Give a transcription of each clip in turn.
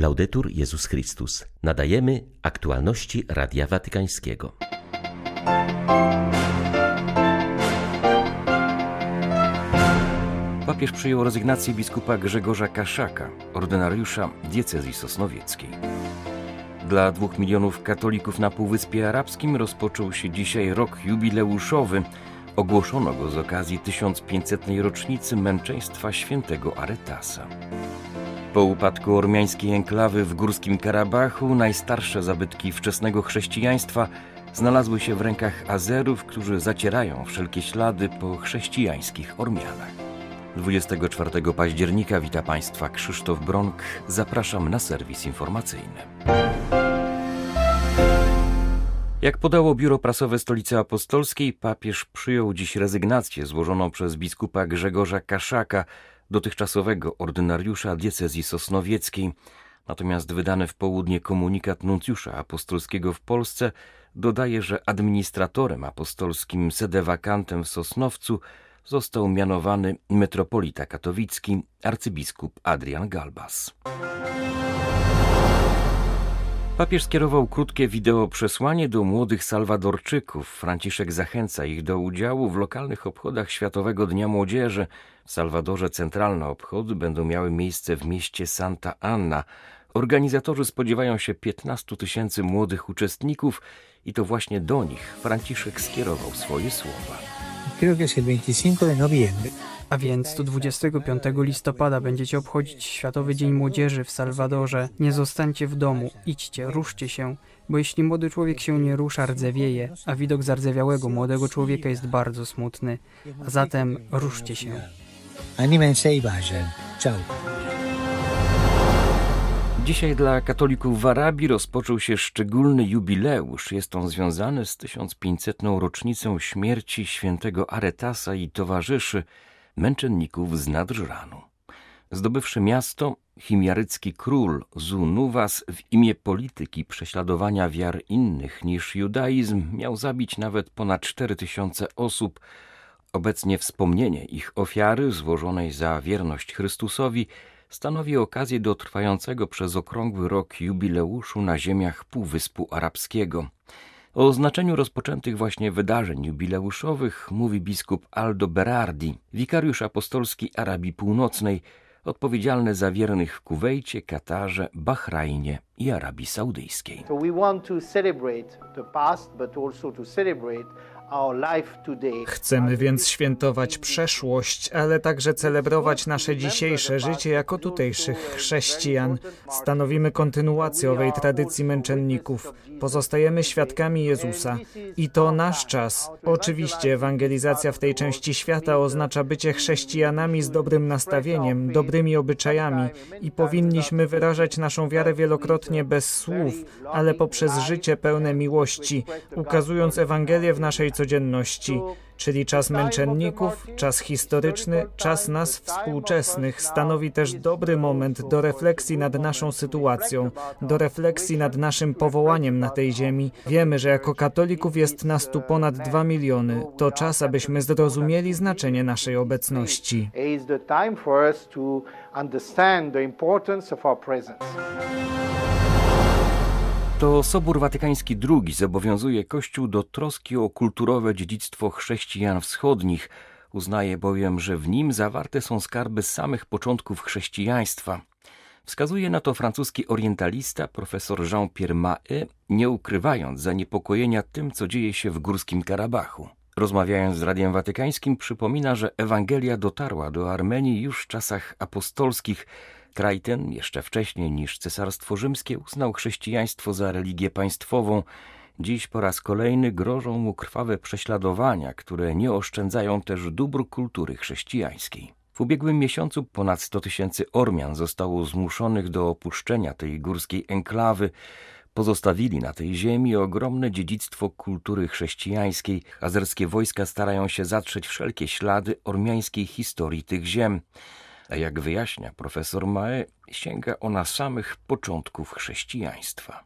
Laudetur Jezus Chrystus. Nadajemy aktualności Radia Watykańskiego. Papież przyjął rezygnację biskupa Grzegorza Kaszaka, ordynariusza diecezji sosnowieckiej. Dla dwóch milionów katolików na Półwyspie Arabskim rozpoczął się dzisiaj rok jubileuszowy. Ogłoszono go z okazji 1500. rocznicy męczeństwa świętego Aretasa. Po upadku ormiańskiej enklawy w Górskim Karabachu najstarsze zabytki wczesnego chrześcijaństwa znalazły się w rękach Azerów, którzy zacierają wszelkie ślady po chrześcijańskich Ormianach. 24 października wita Państwa Krzysztof Bronk. Zapraszam na serwis informacyjny. Jak podało biuro prasowe Stolicy Apostolskiej, papież przyjął dziś rezygnację złożoną przez biskupa Grzegorza Kaszaka, dotychczasowego ordynariusza diecezji sosnowieckiej. Natomiast wydany w południe komunikat nuncjusza apostolskiego w Polsce dodaje, że administratorem apostolskim sedewakantem w Sosnowcu został mianowany metropolita katowicki arcybiskup Adrian Galbas. Papież skierował krótkie wideo przesłanie do młodych Salwadorczyków. Franciszek zachęca ich do udziału w lokalnych obchodach Światowego Dnia Młodzieży. W Salwadorze centralne obchody będą miały miejsce w mieście Santa Anna. Organizatorzy spodziewają się 15 tysięcy młodych uczestników i to właśnie do nich Franciszek skierował swoje słowa. Creo que es el 25 de noviembre. A więc do 25 listopada będziecie obchodzić Światowy Dzień Młodzieży w Salwadorze. Nie zostańcie w domu, idźcie, ruszcie się, bo jeśli młody człowiek się nie rusza, rdzewieje, a widok zardzewiałego młodego człowieka jest bardzo smutny. A zatem ruszcie się. Anímense y vayan. Chao. Dzisiaj dla katolików w Arabii rozpoczął się szczególny jubileusz. Jest on związany z 1500. rocznicą śmierci świętego Aretasa i towarzyszy męczenników z Nadżranu. Zdobywszy miasto, chimiarycki król Zunuwas w imię polityki prześladowania wiar innych niż judaizm miał zabić nawet ponad 4000 osób. Obecnie wspomnienie ich ofiary złożonej za wierność Chrystusowi stanowi okazję do trwającego przez okrągły rok jubileuszu na ziemiach Półwyspu Arabskiego. O znaczeniu rozpoczętych właśnie wydarzeń jubileuszowych mówi biskup Aldo Berardi, wikariusz apostolski Arabii Północnej, odpowiedzialny za wiernych w Kuwejcie, Katarze, Bahrajnie i Arabii Saudyjskiej. So Chcemy więc świętować przeszłość, ale także celebrować nasze dzisiejsze życie jako tutejszych chrześcijan. Stanowimy kontynuację owej tradycji męczenników. Pozostajemy świadkami Jezusa. I to nasz czas. Oczywiście ewangelizacja w tej części świata oznacza bycie chrześcijanami z dobrym nastawieniem, dobrymi obyczajami i powinniśmy wyrażać naszą wiarę wielokrotnie bez słów, ale poprzez życie pełne miłości, ukazując Ewangelię w naszej codzienności, czyli czas męczenników, czas historyczny, czas nas współczesnych stanowi też dobry moment do refleksji nad naszą sytuacją, do refleksji nad naszym powołaniem na tej ziemi. Wiemy, że jako katolików jest nas tu ponad dwa miliony. To czas, abyśmy zrozumieli znaczenie naszej obecności. Understand the importance of our presence. To Sobór Watykański II zobowiązuje Kościół do troski o kulturowe dziedzictwo chrześcijan wschodnich. Uznaje bowiem, że w nim zawarte są skarby samych początków chrześcijaństwa. Wskazuje na to francuski orientalista profesor Jean-Pierre Mahé, nie ukrywając zaniepokojenia tym, co dzieje się w Górskim Karabachu. Rozmawiając z Radiem Watykańskim, przypomina, że Ewangelia dotarła do Armenii już w czasach apostolskich. Kraj ten, jeszcze wcześniej niż Cesarstwo Rzymskie, uznał chrześcijaństwo za religię państwową. Dziś po raz kolejny grożą mu krwawe prześladowania, które nie oszczędzają też dóbr kultury chrześcijańskiej. W ubiegłym miesiącu ponad 100 tysięcy Ormian zostało zmuszonych do opuszczenia tej górskiej enklawy. Pozostawili na tej ziemi ogromne dziedzictwo kultury chrześcijańskiej. Azerskie wojska starają się zatrzeć wszelkie ślady ormiańskiej historii tych ziem. A jak wyjaśnia profesor Mae, sięga ona samych początków chrześcijaństwa.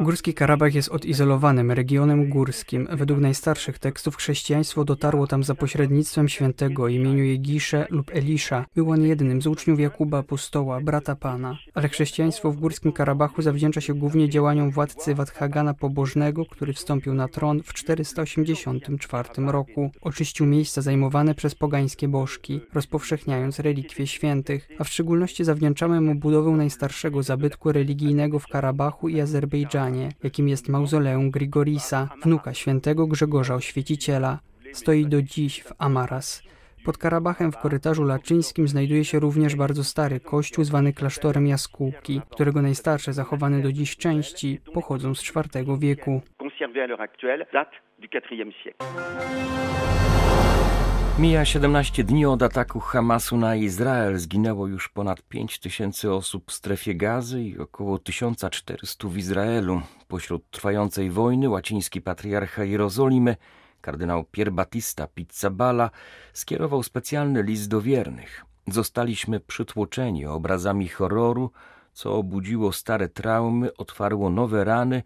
Górski Karabach jest odizolowanym regionem górskim. Według najstarszych tekstów chrześcijaństwo dotarło tam za pośrednictwem świętego imieniu Jegisze lub Elisza. Był on jednym z uczniów Jakuba Apostoła, brata Pana. Ale chrześcijaństwo w Górskim Karabachu zawdzięcza się głównie działaniom władcy Wathagana Pobożnego, który wstąpił na tron w 484 roku. Oczyścił miejsca zajmowane przez pogańskie bożki, rozpowszechniając relikwie świętych, a w szczególności zawdzięczamy mu budowę najstarszego zabytku religijnego w Karabachu i Azerbejdżanie, jakim jest mauzoleum Grigorisa, wnuka świętego Grzegorza Oświeciciela. Stoi do dziś w Amaras. Pod Karabachem w korytarzu laczyńskim znajduje się również bardzo stary kościół zwany klasztorem Jaskółki, którego najstarsze zachowane do dziś części pochodzą z IV wieku. Mija 17 dni od ataku Hamasu na Izrael. Zginęło już ponad 5 tysięcy osób w strefie gazy i około 1400 w Izraelu. Pośród trwającej wojny łaciński patriarcha Jerozolimy kardynał Pier Battista Pizzaballa skierował specjalny list do wiernych. Zostaliśmy przytłoczeni obrazami horroru, co obudziło stare traumy, otwarło nowe rany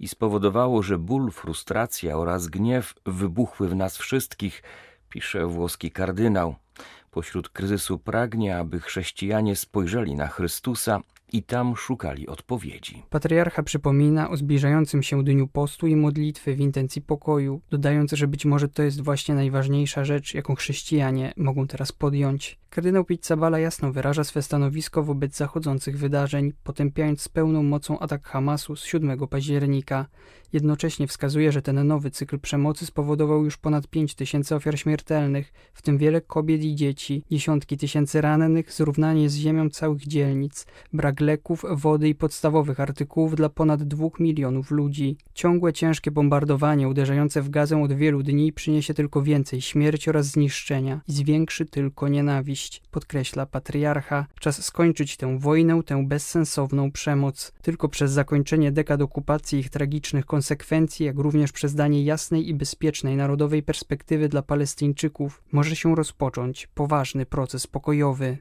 i spowodowało, że ból, frustracja oraz gniew wybuchły w nas wszystkich, pisze włoski kardynał. Pośród kryzysu pragnie, aby chrześcijanie spojrzeli na Chrystusa i tam szukali odpowiedzi. Patriarcha przypomina o zbliżającym się dniu postu i modlitwy w intencji pokoju, dodając, że być może to jest właśnie najważniejsza rzecz, jaką chrześcijanie mogą teraz podjąć. Kardynał Pizzabala jasno wyraża swe stanowisko wobec zachodzących wydarzeń, potępiając z pełną mocą atak Hamasu z 7 października. Jednocześnie wskazuje, że ten nowy cykl przemocy spowodował już ponad 5 tysięcy ofiar śmiertelnych, w tym wiele kobiet i dzieci, dziesiątki tysięcy rannych, zrównanie z ziemią całych dzielnic, brak leków, wody i podstawowych artykułów dla ponad dwóch milionów ludzi. Ciągłe ciężkie bombardowanie uderzające w gazę od wielu dni przyniesie tylko więcej śmierci oraz zniszczenia i zwiększy tylko nienawiść, podkreśla patriarcha. Czas skończyć tę wojnę, tę bezsensowną przemoc. Tylko przez zakończenie dekad okupacji i ich tragicznych konsekwencji, jak również przez danie jasnej i bezpiecznej narodowej perspektywy dla Palestyńczyków, może się rozpocząć poważny proces pokojowy.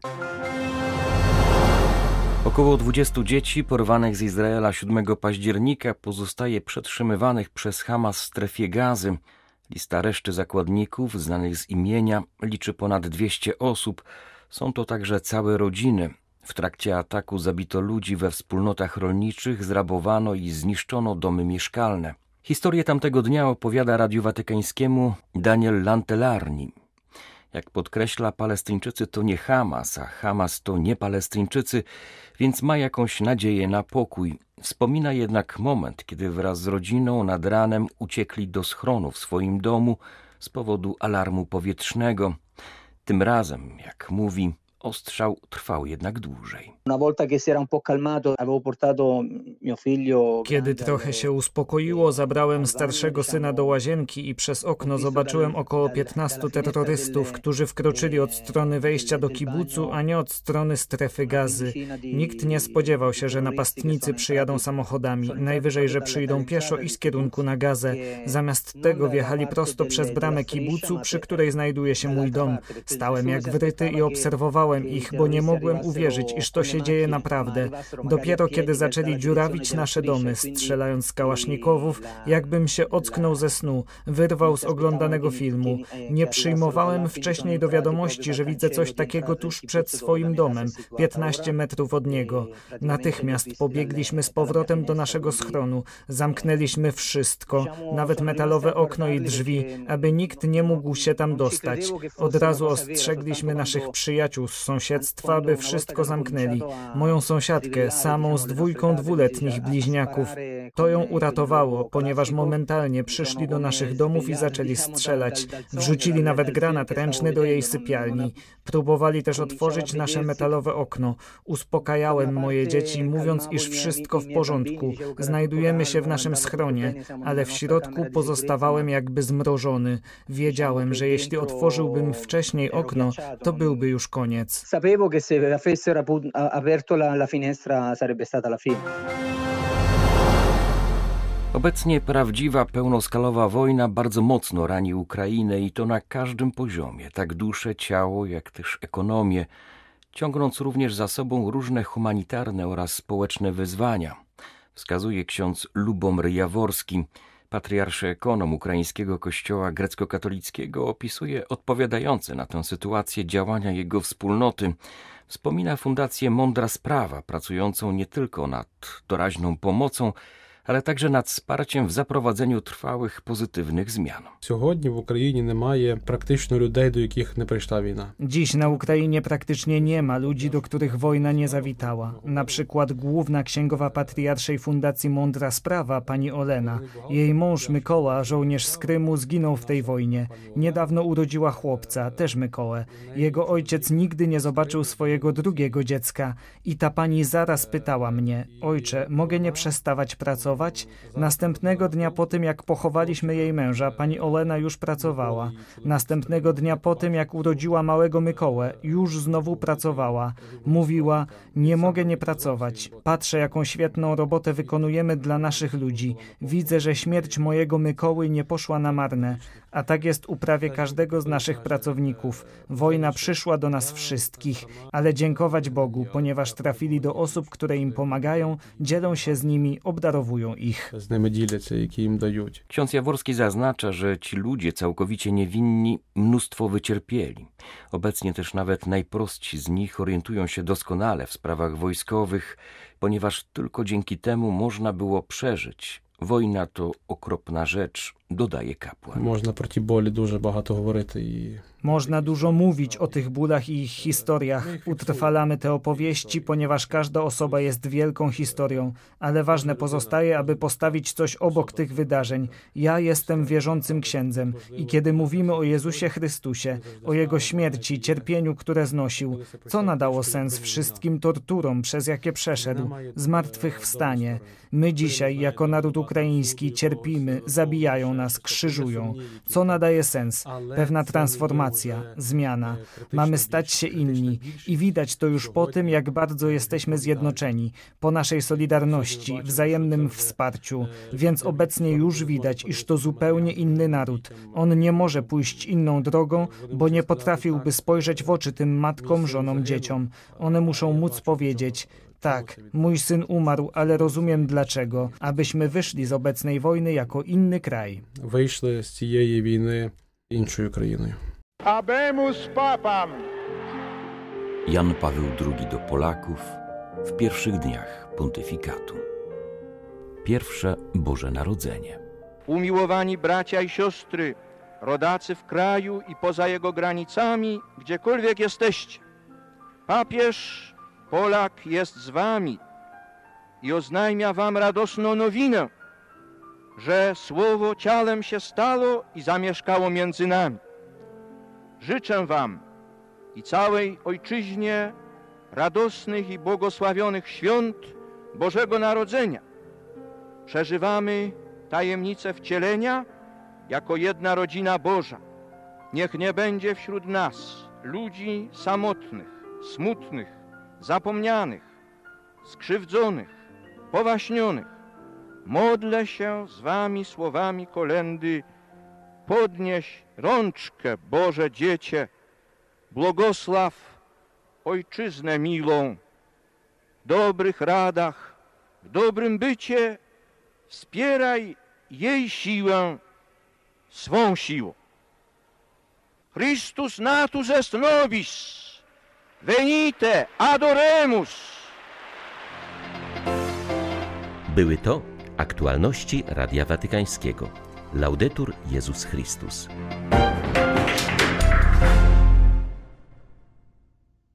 Około 20 dzieci porwanych z Izraela 7 października pozostaje przetrzymywanych przez Hamas w strefie gazy. Lista reszty zakładników, znanych z imienia, liczy ponad 200 osób. Są to także całe rodziny. W trakcie ataku zabito ludzi we wspólnotach rolniczych, zrabowano i zniszczono domy mieszkalne. Historię tamtego dnia opowiada Radiu Watykańskiemu Daniel Lantelarni. Jak podkreśla, Palestyńczycy to nie Hamas, a Hamas to nie Palestyńczycy, więc ma jakąś nadzieję na pokój. Wspomina jednak moment, kiedy wraz z rodziną nad ranem uciekli do schronu w swoim domu z powodu alarmu powietrznego. Tym razem, jak mówi, Ostrzał trwał jednak dłużej. Kiedy trochę się uspokoiło, zabrałem starszego syna do łazienki i przez okno zobaczyłem około 15 terrorystów, którzy wkroczyli od strony wejścia do kibucu, a nie od strony strefy gazy. Nikt nie spodziewał się, że napastnicy przyjadą samochodami, najwyżej, że przyjdą pieszo i z kierunku na gazę. Zamiast tego wjechali prosto przez bramę kibucu, przy której znajduje się mój dom. Stałem jak wryty i obserwowałem ich, bo nie mogłem uwierzyć, iż to się dzieje naprawdę. Dopiero kiedy zaczęli dziurawić nasze domy, strzelając z kałasznikowów, jakbym się ocknął ze snu, wyrwał z oglądanego filmu. Nie przyjmowałem wcześniej do wiadomości, że widzę coś takiego tuż przed swoim domem, 15 metrów od niego. Natychmiast pobiegliśmy z powrotem do naszego schronu, zamknęliśmy wszystko, nawet metalowe okno i drzwi, aby nikt nie mógł się tam dostać. Od razu ostrzegliśmy naszych przyjaciół z sąsiedztwa, by wszystko zamknęli. Moją sąsiadkę, samą z dwójką dwuletnich bliźniaków. To ją uratowało, ponieważ momentalnie przyszli do naszych domów i zaczęli strzelać. Wrzucili nawet granat ręczny do jej sypialni. Próbowali też otworzyć nasze metalowe okno. Uspokajałem moje dzieci, mówiąc, iż wszystko w porządku. Znajdujemy się w naszym schronie, ale w środku pozostawałem jakby zmrożony. Wiedziałem, że jeśli otworzyłbym wcześniej okno, to byłby już koniec. Sapevo che se avessero aperto la, la finestra sarebbe stata la fine. Obecnie prawdziwa, pełnoskalowa wojna bardzo mocno rani Ukrainę i to na każdym poziomie, tak dusze, ciało, jak też ekonomię, ciągnąc również za sobą różne humanitarne oraz społeczne wyzwania, wskazuje ksiądz Lubomir Jaworski, patriarszy ekonom ukraińskiego kościoła grecko-katolickiego, opisuje odpowiadające na tę sytuację działania jego wspólnoty. Wspomina Fundację Mądra Sprawa, pracującą nie tylko nad doraźną pomocą, ale także nad wsparciem w zaprowadzeniu trwałych pozytywnych zmian. Сьогодні в Україні немає практично людей, до яких не прийшла війна. Dziś na Ukrainie praktycznie nie ma ludzi, do których wojna nie zawitała. Na przykład główna księgowa patriarszej Fundacji Mądra Sprawa, pani Olena. Jej mąż Mykoła, żołnierz z Krymu, zginął w tej wojnie. Niedawno urodziła chłopca, też Mykołę. Jego ojciec nigdy nie zobaczył swojego drugiego dziecka. I ta pani zaraz pytała mnie, ojcze, mogę nie przestawać pracować? Następnego dnia po tym, jak pochowaliśmy jej męża, pani Olena już pracowała. Następnego dnia po tym, jak urodziła małego Mykołę, już znowu pracowała. Mówiła, nie mogę nie pracować. Patrzę, jaką świetną robotę wykonujemy dla naszych ludzi. Widzę, że śmierć mojego Mykoły nie poszła na marne. A tak jest u prawie każdego z naszych pracowników. Wojna przyszła do nas wszystkich, ale dziękować Bogu, ponieważ trafili do osób, które im pomagają, dzielą się z nimi, obdarowują wykorzystują ich. Ksiądz Jaworski zaznacza, że ci ludzie całkowicie niewinni mnóstwo wycierpieli. Obecnie też nawet najprostsi z nich orientują się doskonale w sprawach wojskowych, ponieważ tylko dzięki temu można było przeżyć. Wojna to okropna rzecz, dodaje kapłan. Можна про ті болі дуже багато говорити і Można dużo mówić o tych bólach i ich historiach. Utrwalamy te opowieści, ponieważ każda osoba jest wielką historią, ale ważne pozostaje, aby postawić coś obok tych wydarzeń. Ja jestem wierzącym księdzem i kiedy mówimy o Jezusie Chrystusie, o Jego śmierci, cierpieniu, które znosił, co nadało sens wszystkim torturom, przez jakie przeszedł, zmartwychwstanie. My dzisiaj, jako naród ukraiński, cierpimy, zabijają nas, krzyżują. Co nadaje sens? Pewna transformacja, zmiana. Mamy stać się inni i widać to już po tym, jak bardzo jesteśmy zjednoczeni, po naszej solidarności, wzajemnym wsparciu, więc obecnie już widać, iż to zupełnie inny naród. On nie może pójść inną drogą, bo nie potrafiłby spojrzeć w oczy tym matkom, żonom, dzieciom. One muszą móc powiedzieć, tak, mój syn umarł, ale rozumiem dlaczego. Abyśmy wyszli z obecnej wojny jako inny kraj. Wyszli z tej wojny inną krainą. Abemus papam! Jan Paweł II do Polaków w pierwszych dniach pontyfikatu. Pierwsze Boże Narodzenie. Umiłowani bracia i siostry, rodacy w kraju i poza jego granicami, gdziekolwiek jesteście, papież Polak jest z wami i oznajmia wam radosną nowinę, że słowo ciałem się stało i zamieszkało między nami. Życzę wam i całej ojczyźnie radosnych i błogosławionych świąt Bożego Narodzenia. Przeżywamy tajemnicę wcielenia jako jedna rodzina Boża. Niech nie będzie wśród nas ludzi samotnych, smutnych, zapomnianych, skrzywdzonych, powaśnionych. Modlę się z wami słowami kolendy. Podnieś rączkę, Boże Dziecię, błogosław Ojczyznę milą, w dobrych radach, w dobrym bycie wspieraj jej siłę swą siłą. Christus natus est nobis, venite adoremus. Były to aktualności Radia Watykańskiego. Laudetur Jezus Chrystus.